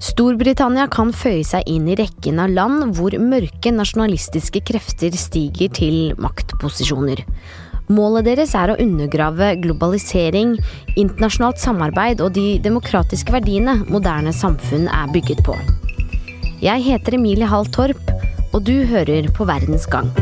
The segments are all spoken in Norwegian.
Storbritannia kan føye seg inn i rekken av land hvor mørke nasjonalistiske krefter stiger til maktposisjoner. Målet deres er å undergrave globalisering, internasjonalt samarbeid og de demokratiske verdiene moderne samfunn er bygget på. Jeg heter Emilie Hall Torp, og du hører på Verdens gang.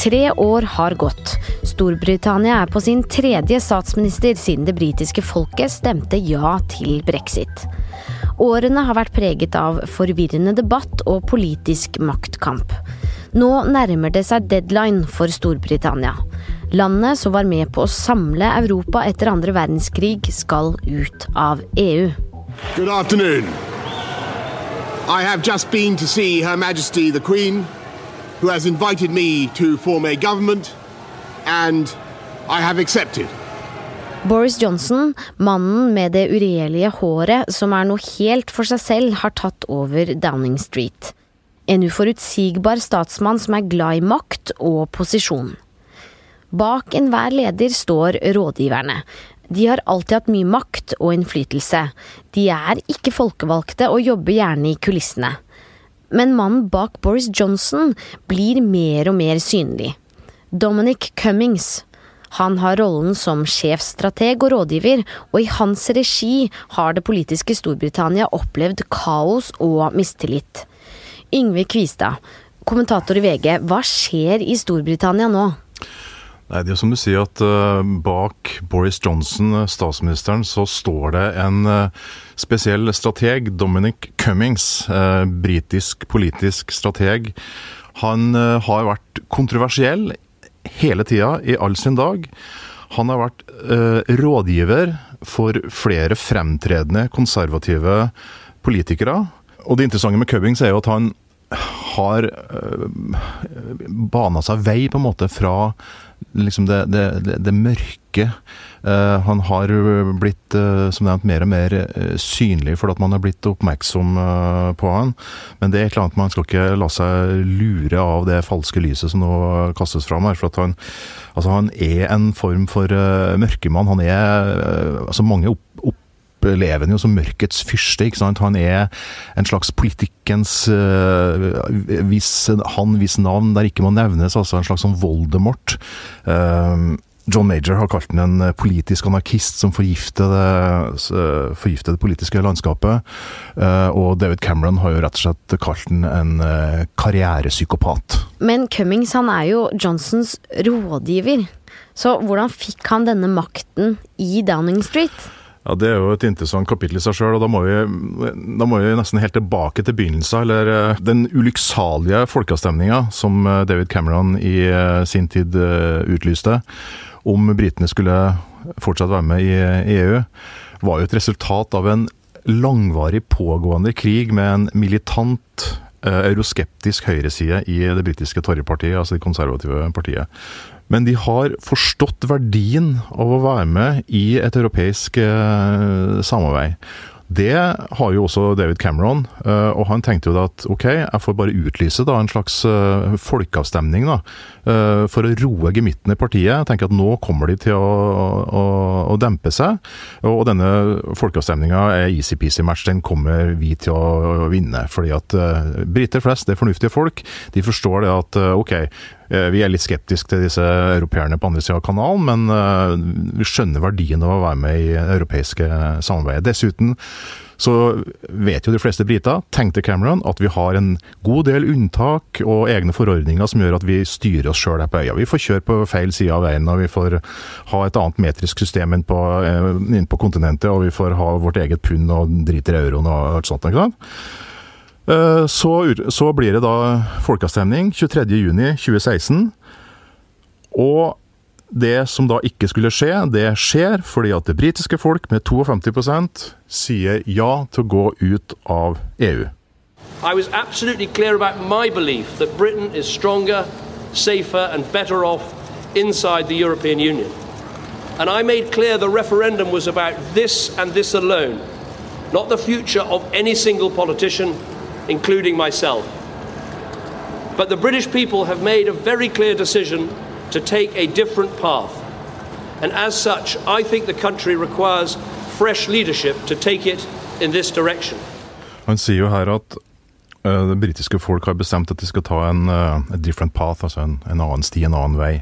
Tre år har gått. Storbritannia er på sin tredje statsminister siden det britiske folket stemte ja til brexit. Årene har vært preget av forvirrende debatt og politisk maktkamp. Nå nærmer det seg deadline for Storbritannia. Landet som var med på å samle Europa etter andre verdenskrig, skal ut av EU. Good afternoon. I have just been to see Her Majesty the Queen, who has invited me to form a government, and I have accepted. Boris Johnson, mannen med det uregjerlige håret som er noe helt for seg selv, har tatt over Downing Street. En uforutsigbar statsmann som er glad i makt og posisjon. Bak enhver leder står rådgiverne. De har alltid hatt mye makt og innflytelse. De er ikke folkevalgte og jobber gjerne i kulissene. Men mannen bak Boris Johnson blir mer og mer synlig. Dominic Cummings. Han har rollen som sjefstrateg og rådgiver, og i hans regi har det politiske Storbritannia opplevd kaos og mistillit. Yngve Kvistad, kommentator i VG, hva skjer i Storbritannia nå? Nei, det er som du sier at uh, Bak Boris Johnson, statsministeren, så står det en uh, spesiell strateg, Dominic Cummings. Uh, britisk politisk strateg. Han har vært kontroversiell hele tida, i all sin dag. Han har vært rådgiver for flere fremtredende konservative politikere. Og det interessante med Cummings er jo at han har uh, bana seg vei på en måte fra liksom det, det, det, mørke. Uh, han har blitt uh, som nevnt mer og mer uh, synlig fordi man har blitt oppmerksom på han. Men det er et eller annet man skal ikke la seg lure av det falske lyset som nå kastes fram her. for at han, altså han er en form for mørkemann. Han er altså Mange opp opplever han jo som mørkets fyrste. ikke sant? Han er en slags politikkens uh, hvis, Han hvis navn der ikke må nevnes, altså en slags sånn Voldemort. Uh, John Major har kalt den en politisk anarkist som forgifter det, forgifter det politiske landskapet. Og David Cameron har jo rett og slett kalt den en karrierepsykopat. Men Cummings han er jo Johnsons rådgiver. Så hvordan fikk han denne makten i Downing Street? Ja, Det er jo et interessant kapittel i seg sjøl, da da må, vi, nesten helt tilbake til begynnelsen. Eller eh, den ulykksalige folkeavstemninga som eh, David Cameron i eh, sin tid utlyste, om britene skulle fortsatt være med i EU, var jo et resultat av en langvarig pågående krig med en militant euroskeptisk høyreside i det britiske Torjepartiet, altså det konservative partiet. Men de har forstått verdien av å være med i et europeisk eh, samarbeid. Det har jo også David Cameron, eh, og han tenkte jo da at ok, jeg får bare utlyse da en slags eh, folkeavstemning da, for å roe gemyttene i partiet. Jeg tenker at nå kommer de til å, å, å dempe seg, og denne folkeavstemninga er easy-peasy match. Den kommer vi til å vinne. fordi at briter flest, det er fornuftige folk, de forstår det at ok, vi er litt skeptiske til disse europeerne på andre sida av kanalen, men vi skjønner verdien av å være med i europeiske samarbeidet. Dessuten så vet jo de fleste briter, tenkte Cameron, at vi har en god del unntak og egne forordninger som gjør at vi styrer oss sjøl her på øya. Vi får kjøre på feil side av veien, og vi får ha et annet metrisk system inn på, eh, inn på kontinentet, og vi får ha vårt eget pund og driter i euroen og alt sånt. ikke sant? Eh, så, så blir det da folkeavstemning 23.6.2016. Og det som da ikke skulle skje, det skjer fordi at det britiske folk med 52% sier ja til å gå ut av EU. I was absolutely clear about my belief that Britain is stronger, safer and better off inside the European Union. And I made clear the referendum was about this and this alone, not the future of any single politician including myself. But the British people have made a very clear decision to take a different path. And as such, I think the country requires fresh leadership to take it in this direction. Han sier jo her at uh, det britiske folk har bestemt at de skal ta en uh, different path, altså en, en, annen sti, en annen vei.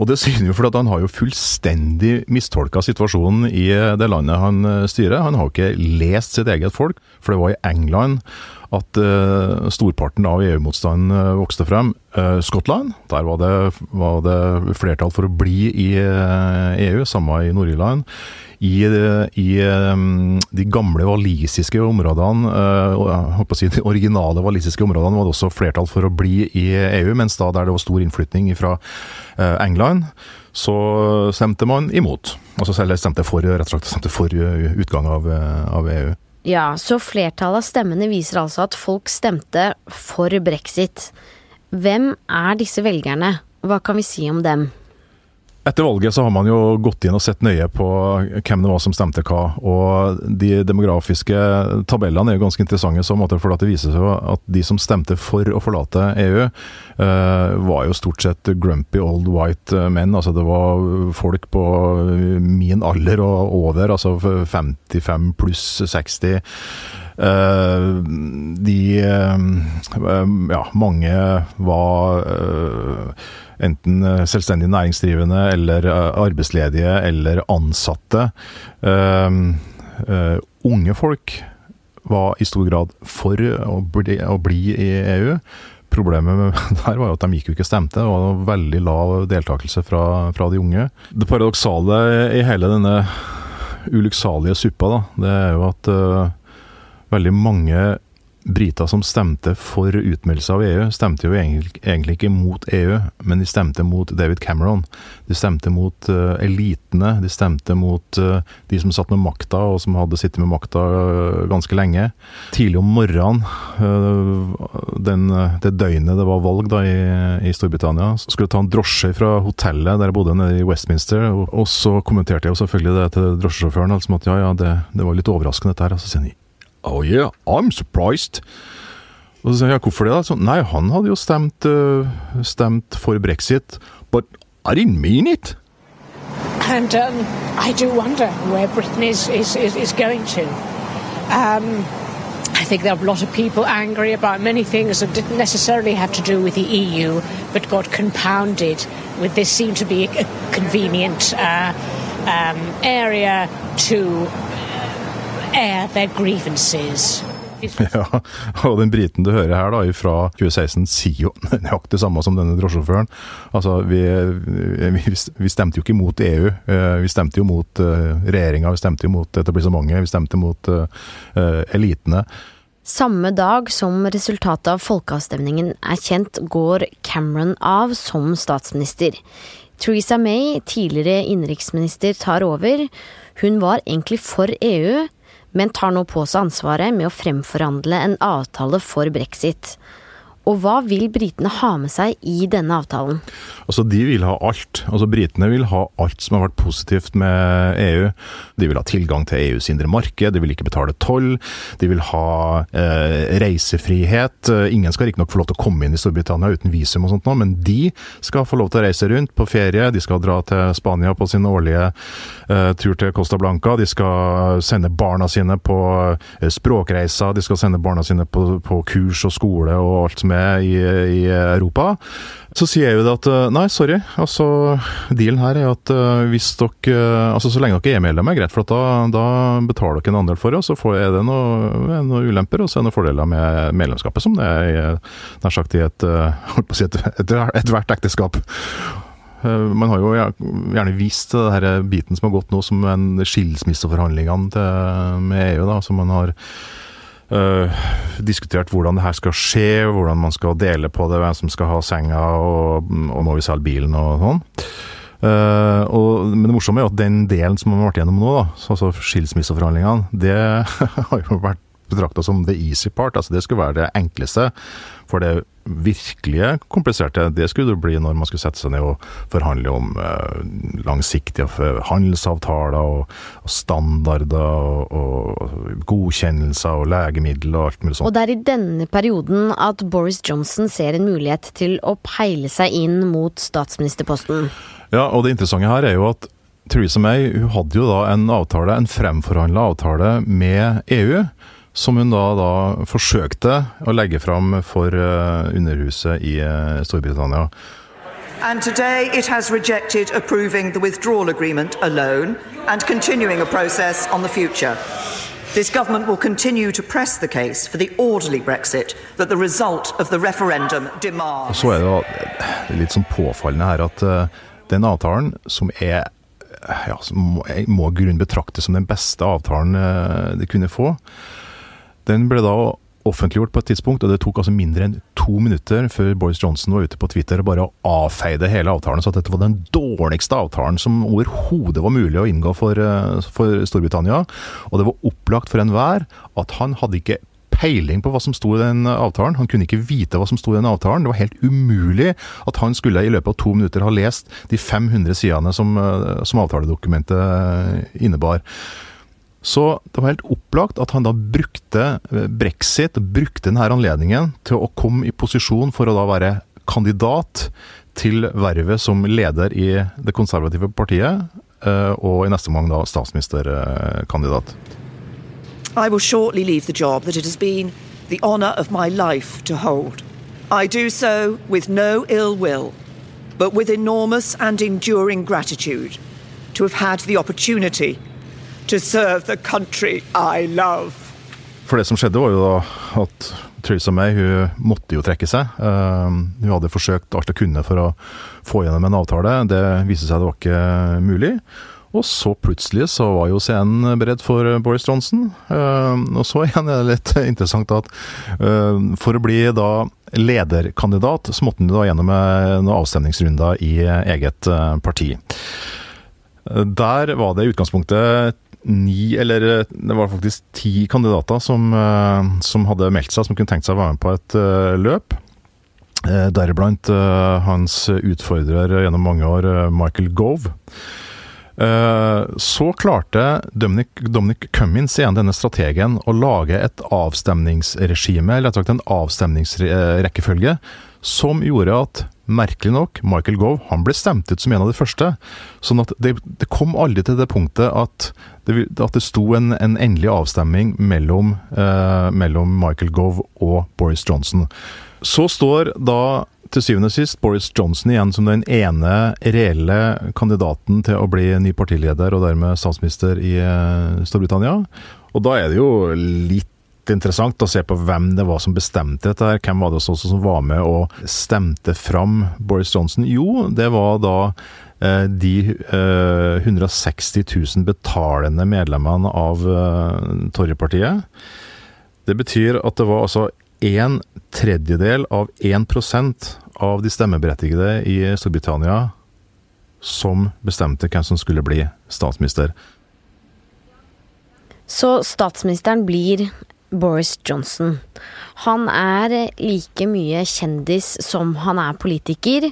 Og det sier han jo fordi han har jo fullstendig mistolka situasjonen i det landet han styrer. Han har jo ikke lest sitt eget folk, for det var i England at uh, storparten av EU-motstanden uh, vokste frem. Uh, Skottland, der var det, var det, flertall for å bli i EU, samme i Nord-Irland. I, i um, de gamle walisiske områdene, uh, si, de originale walisiske områdene, var det også flertall for å bli i EU, mens da der det var stor innflytning fra England, så stemte man imot. Altså stemte for, rett og slett, stemte for utgang av, av EU. Ja, så flertallet av stemmene viser altså at folk stemte for brexit. Hvem er disse velgerne? Hva kan vi si om dem? Etter valget så har man jo gått inn og sett nøye på hvem det var som stemte hva. Og de demografiske tabellene er jo ganske interessante så måte, for det viser seg at de som stemte for å forlate EU, eh, var jo stort sett grumpy old white menn. Altså det var folk på min alder og over, altså 55 pluss 60. Uh, de uh, Ja, mange var enten eh, selvstendig næringsdrivende eller eh, arbeidsledige eller ansatte. Uh, uh, unge folk var i stor grad for å bli, å bli i EU. Problemet med der var jo at de gikk jo ikke stemte. Det var veldig lav deltakelse fra, fra de unge. Det paradoksale i hele denne ulykksalige suppa, da, det er jo at uh, veldig mange briter som stemte for utmeldelse av EU, stemte jo egentlig ikke mot EU, men de stemte mot David Cameron. De stemte mot uh, elitene, de stemte mot uh, de som satt med makta, og som hadde sittet med makta uh, ganske lenge. Tidlig om morgenen, den, det døgnet det var valg da i, i Storbritannia, så skulle jeg ta en drosje fra hotellet der jeg bodde nede i Westminster, og, og så kommenterte jeg jo selvfølgelig det til drosjesjåføren, altså at ja, ja, det, det var litt overraskende dette her. Og så sier han Oh yeah, I'm surprised. Og så sier jeg hvorfor det, da? Så, nei, han hadde jo stemt, uh, stemt for brexit. But I didn't mean it. And um, I do wonder where Britain is, is, is, is going to. Um, I think there are a lot of people angry about many things that didn't necessarily have to do with the EU, but got compounded with this seemed to be a convenient uh, um, area to air their grievances. Ja, og den briten du hører her da, fra 2016 sier jo nøyaktig det samme som denne drosjesjåføren. Altså, vi, vi, vi, stemte jo ikke mot EU, eh, vi stemte jo mot uh, regjeringa, vi stemte jo mot etablissementet, vi stemte mot uh, elitene. Samme dag som resultatet av folkeavstemningen er kjent, går Cameron av som statsminister. Theresa May, tidligere innenriksminister, tar over. Hun var egentlig for EU, men tar nå på seg ansvaret med å fremforhandle en avtale for brexit. Og hva vil britene ha med seg i denne avtalen? Altså, De vil ha alt. Altså, Britene vil ha alt som har vært positivt med EU. De vil ha tilgang til EUs indre marked, de vil ikke betale toll. De vil ha eh, reisefrihet. Ingen skal riktignok få lov til å komme inn i Storbritannia uten visum, og sånt nå, men de skal få lov til å reise rundt på ferie. De skal dra til Spania på sin årlige eh, tur til Costa Blanca. De skal sende barna sine på eh, språkreiser. De skal sende barna sine på, på kurs og skole og alt som med i, i Europa. Så sier jeg jo det at eh, nei, sorry. altså Dealen her er at uh, hvis dere uh, altså Så lenge dere er medlemmer, greit, for da, da, betaler dere en andel for det. Og så får, er det noen noe ulemper, og så er det noen fordeler med medlemskapet, som det er nær sagt i et uh, si ethvert et, et, et ekteskap. Man har jo gjerne vist denne biten som har gått nå, som en skilsmisseforhandlingene med EU. da, som man har Uh, diskutert hvordan det her skal skje, hvordan man skal dele på det, hvem som skal ha senga, og, og må vi selge bilen og sånn. Uh, og, men det morsomme er jo at den delen som man har vært gjennom nå, da, altså skilsmisseforhandlingene, det har jo vært betrakta som the easy part. altså Det skulle være det enkleste. For det virkelige kompliserte, det skulle det bli når man skulle sette seg ned og forhandle om eh, langsiktige handelsavtaler og, standarder og, og, godkjennelser og legemiddel og alt mulig sånt. Og det er i denne perioden at Boris Johnson ser en mulighet til å peile seg inn mot statsministerposten. Ja, og det interessante her er jo at Theresa May hun hadde jo da en avtale, en fremforhandla avtale med EU som hun da, da, forsøkte å legge fram for uh, Underhuset i uh, Storbritannia. And today it has rejected approving the withdrawal agreement alone and continuing a process on the future. This government will continue to press the case for the orderly Brexit that the result of the referendum demands. Og så er det litt sånn påfallende her at uh, den avtalen som er ja, som må, må grunn betraktes som den beste avtalen de kunne få, den ble da offentliggjort på et tidspunkt, og det tok altså mindre enn to minutter før Boris Johnson var ute på Twitter og bare avfeide hele avtalen. Så at dette var den dårligste avtalen som overhodet var mulig å inngå for, eh, for Storbritannia. Og det var opplagt for enhver at han hadde ikke peiling på hva som sto i den avtalen. Han kunne ikke vite hva som sto i den avtalen. Det var helt umulig at han skulle i løpet av to minutter ha lest de 500 sidene som, eh, som avtaledokumentet innebar. Så det var helt opplagt at han da brukte eh, brexit, brukte denne anledningen til å komme i posisjon for å da være kandidat til vervet som leder i det konservative partiet, eh, og i neste omgang da statsministerkandidat. I will shortly leave the job that it has been the honor of my life to hold. I do so with no ill will, but with enormous and enduring gratitude to have had the opportunity to serve the country I love. For det som skjedde, var jo da at Theresa May hun måtte jo trekke seg. Uh, hun hadde forsøkt alt hun kunne for å få gjennom en avtale. Det viste seg det var ikke mulig. Og så plutselig så var jo scenen beredt for Boris Johnson. Uh, og så igjen er det litt interessant at uh, for å bli da lederkandidat, så måtte han da gjennom noen avstemningsrunder i eget parti. Der var det i utgangspunktet ni, eller det var faktisk ti kandidater som, eh, som hadde meldt seg, som kunne tenkt seg å være med på et uh, løp. Deriblant hans utfordrer gjennom mange år, Michael Gove. Så klarte Dominic, Dominic Cummins, igjen denne strategen, å lage et avstemningsregime, eller rett og slett en avstemningsrekkefølge, som gjorde at merkelig nok, Michael Gove han ble stemt ut som en av de første. Sånn at det, det kom aldri til det punktet at det, at det sto en, en endelig avstemning mellom, eh, mellom Michael Gove og Boris Johnson. Så står da til syvende og sist Boris Johnson igjen som den ene reelle kandidaten til å bli ny partileder og dermed statsminister i eh, Storbritannia. Og da er det jo litt interessant å se på hvem det var som bestemte dette. her. Hvem var det også som var med og stemte fram Boris Johnson? Jo, det var da eh, de eh, 160 000 betalende medlemmene av eh, Torjepartiet. Det betyr at det var altså en tredjedel av 1% av de stemmeberettigede i Storbritannia som bestemte hvem som skulle bli statsminister. Så statsministeren blir Boris Johnson. Han er like mye kjendis som han er politiker.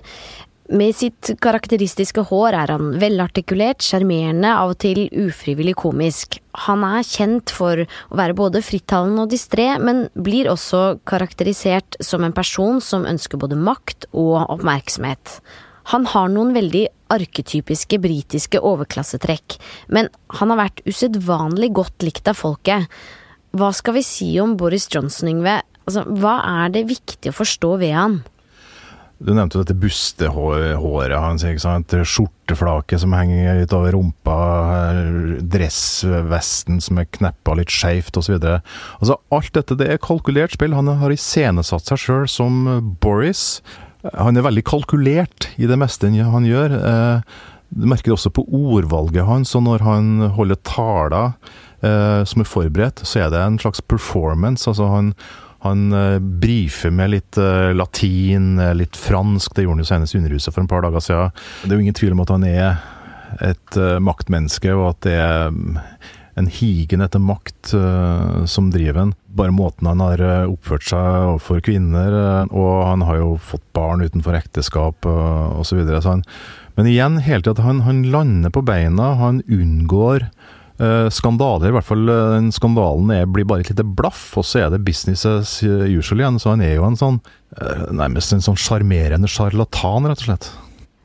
Med sitt karakteristiske hår er han velartikulert, sjarmerende, av og til ufrivillig komisk. Han er kjent for å være både frittalende og distré, men blir også karakterisert som en person som ønsker både makt og oppmerksomhet. Han har noen veldig arketypiske britiske overklassetrekk, men han har vært usedvanlig godt likt av folket. Hva skal vi si om Boris Johnson, Yngve? Altså, hva er det viktig å forstå ved han? Du nevnte jo dette bustehåret hans, ikke sant? skjorteflaket som henger litt over rumpa, dressvesten som er kneppa litt skeivt osv. Altså, alt dette det er kalkulert spill. Han har iscenesatt seg sjøl som Boris. Han er veldig kalkulert i det meste han gjør. Eh, du merker det også på ordvalget hans, og når han holder taler eh, som er forberedt, så er det en slags performance. altså han han uh, brifer med litt uh, latin, uh, litt fransk. Det gjorde han jo senest i Underhuset for en par dager siden. Det er jo ingen tvil om at han er et maktmenneske, og at det er um, en higen etter makt som driver han. bare måten han har eh, oppført seg overfor kvinner, eh, og han har jo fått barn utenfor ekteskap osv. Så videre, men igjen, hele tida han, han lander på beina, han unngår Uh, skandaler, i hvert fall uh, den skandalen er, blir bare et lite blaff, og så er det business as usual igjen. Så han er jo en sånn uh, nærmest en sånn sjarmerende sjarlatan, rett og slett.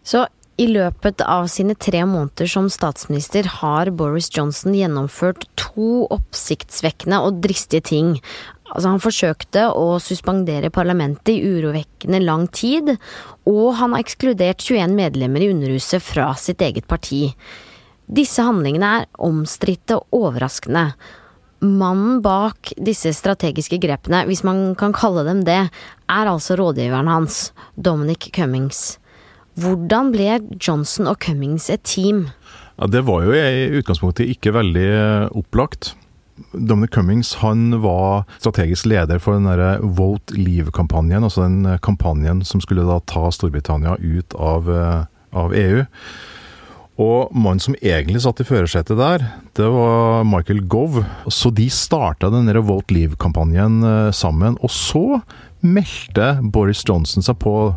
Så i løpet av sine tre måneder som statsminister har Boris Johnson gjennomført to oppsiktsvekkende og dristige ting. Altså, han forsøkte å suspendere parlamentet i urovekkende lang tid, og han har ekskludert 21 medlemmer i Underhuset fra sitt eget parti. Disse handlingene er omstridte og overraskende. Mannen bak disse strategiske grepene, hvis man kan kalle dem det, er altså rådgiveren hans, Dominic Cummings. Hvordan ble Johnson og Cummings et team? Ja, det var jo i utgangspunktet ikke veldig opplagt. Dominic Cummings han var strategisk leder for den der Vote Leave-kampanjen, altså den kampanjen som skulle da ta Storbritannia ut av, eh, av EU. Og mannen som egentlig satt i førersetet der, det var Michael Gove. Så de starta den Revolt Leave-kampanjen eh, sammen. Og så meldte Boris Johnson seg på.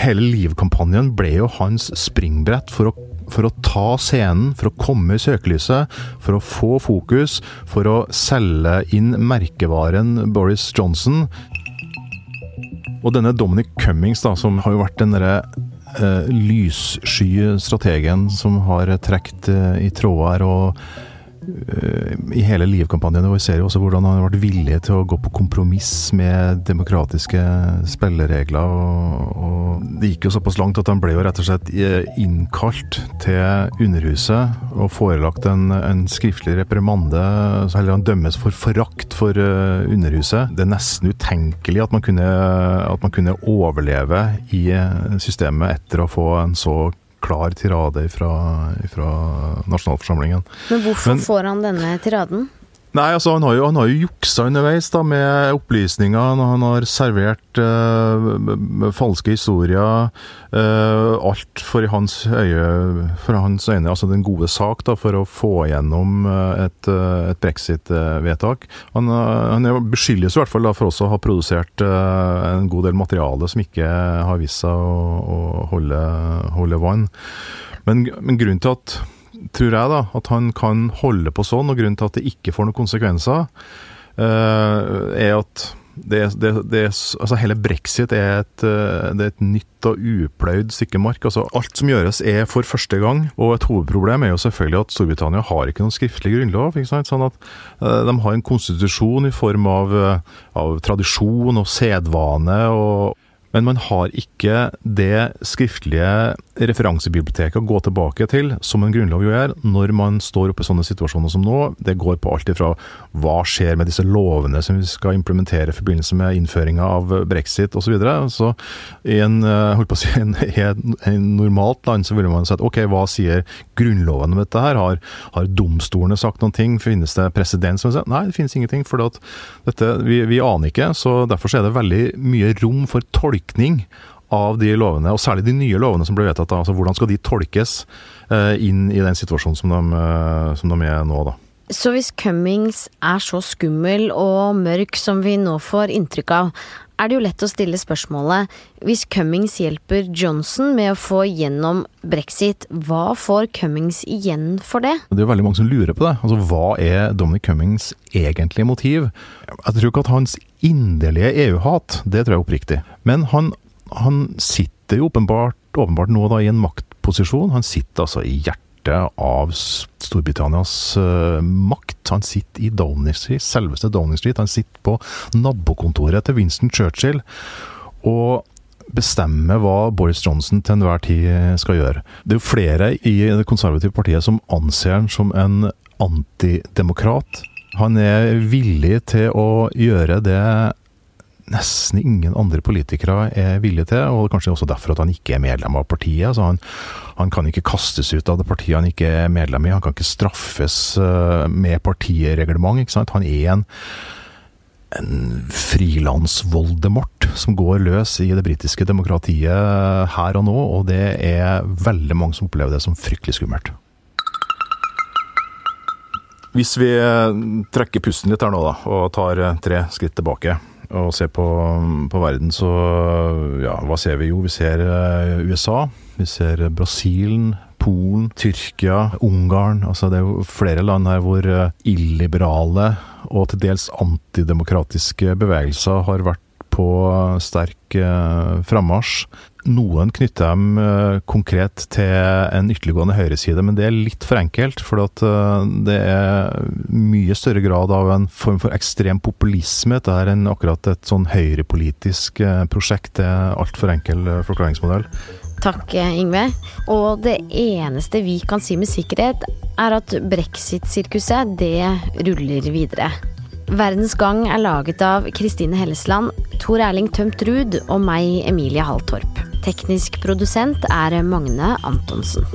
Hele Leave-kampanjen ble jo hans springbrett for å, for å ta scenen, for å komme i søkelyset, for å få fokus, for å selge inn merkevaren Boris Johnson. Og denne Dominic Cummings, da, som har jo vært den derre eh, lyssky strategen som har trukket eh, i tråder og Eh, i hele Liv-kampanjen. Vi ser jo også hvordan han har vært villig til å gå på kompromiss med demokratiske spilleregler. Og, og det gikk jo såpass langt at han ble jo rett og slett eh, innkalt til Underhuset og forelagt en, en skriftlig reprimande. Heller han dømmes for forakt for uh, Underhuset. Det er nesten utenkelig at man, kunne, at man kunne overleve i systemet etter å få en så klar tirade fra, fra nasjonalforsamlingen. Men hvorfor Men, får han denne tiraden? Nei, altså Han har jo, han har jo juksa underveis da med opplysninger. Han har servert uh, falske historier. Uh, alt for i hans øye, for hans øyne, altså den gode sak da, for å få gjennom uh, et, et brexit-vedtak. Han, han beskyldes i hvert fall da, for også å ha produsert en god del materiale som ikke har vist seg å, å holde, holde vann. Men, men grunnen til at tror jeg, da, at han kan holde på sånn, og grunnen til at det ikke får noen konsekvenser, uh, er at det, det, det, altså hele brexit er et, eh, det er et nytt og upløyd stykke mark. Altså alt som gjøres er for første gang. Og et hovedproblem er jo selvfølgelig at Storbritannia har ikke noen skriftlig grunnlov. Sånn at uh, De har en konstitusjon i form av, av tradisjon og sedvane. og men man har ikke det skriftlige referansebiblioteket å gå tilbake til, som en grunnlov jo gjør, når man står oppe i sånne situasjoner som nå. Det går på alt ifra hva skjer med disse lovene som vi skal implementere i forbindelse med innføringa av brexit osv. Så, videre. så i en, eh, holdt på å si, en, en, normalt land så ville man sagt ok, hva sier grunnloven om dette her? Har, har domstolene sagt noen ting? Finnes det presedens nei, det finnes ingenting, for dette, vi, vi aner ikke. Så derfor så er det veldig mye rom for tolkning av de lovene, og særlig de nye lovene som ble vedtatt. altså Hvordan skal de tolkes eh, inn i den situasjonen som de, eh, som de er nå, da. Så hvis Cummings er så skummel og mørk som vi nå får inntrykk av, er det jo lett å stille spørsmålet hvis Cummings hjelper Johnson med å få gjennom brexit, hva får Cummings igjen for det? Det er jo veldig mange som lurer på det. Altså, Hva er Dominic Cummings egentlige motiv? Jeg tror ikke at hans inderlige EU-hat, det tror jeg er oppriktig. Men han han sitter jo åpenbart, åpenbart nå da i en maktposisjon. Han sitter altså i hjertet av Storbritannias uh, makt. Han sitter i Downing Street, selveste Downing Street. Han sitter på nabokontoret til Winston Churchill og bestemmer hva Boris Johnson til enhver tid skal gjøre. Det er jo flere i det konservative partiet som anser han som en antidemokrat. Han er villig til å gjøre det nesten ingen andre politikere er villige til, og kanskje også derfor at han ikke er medlem av partiet. Altså han, han, kan ikke kastes ut av det partiet han ikke er medlem i, han kan ikke straffes eh, med partireglement. ikke sant? Han er en, en frilans-Voldemort som går løs i det britiske demokratiet her og nå, og det er veldig mange som opplever det som fryktelig skummelt. Hvis vi trekker pusten litt her nå, da, og tar tre skritt tilbake og ser på, på verden, så ja, hva ser vi jo? Vi ser USA, vi ser Brasilen. Polen, Tyrkia, Ungarn. Altså det er jo flere land her hvor illiberale og til dels antidemokratiske bevegelser har vært på sterk eh, frammarsj. Noen knytter dem eh, konkret til en ytterliggående høyreside, men det er litt for enkelt. For eh, det er mye større grad av en form for ekstrem populisme dette er enn akkurat et sånn høyrepolitisk eh, prosjekt. Det er altfor enkel forklaringsmodell. Takk, Ingve. Og det eneste vi kan si med sikkerhet, er at brexit-sirkuset, det ruller videre. Verdens Gang er laget av Kristine Hellesland, Tor Erling Tømt Ruud og meg, Emilie Halltorp. Teknisk produsent er Magne Antonsen.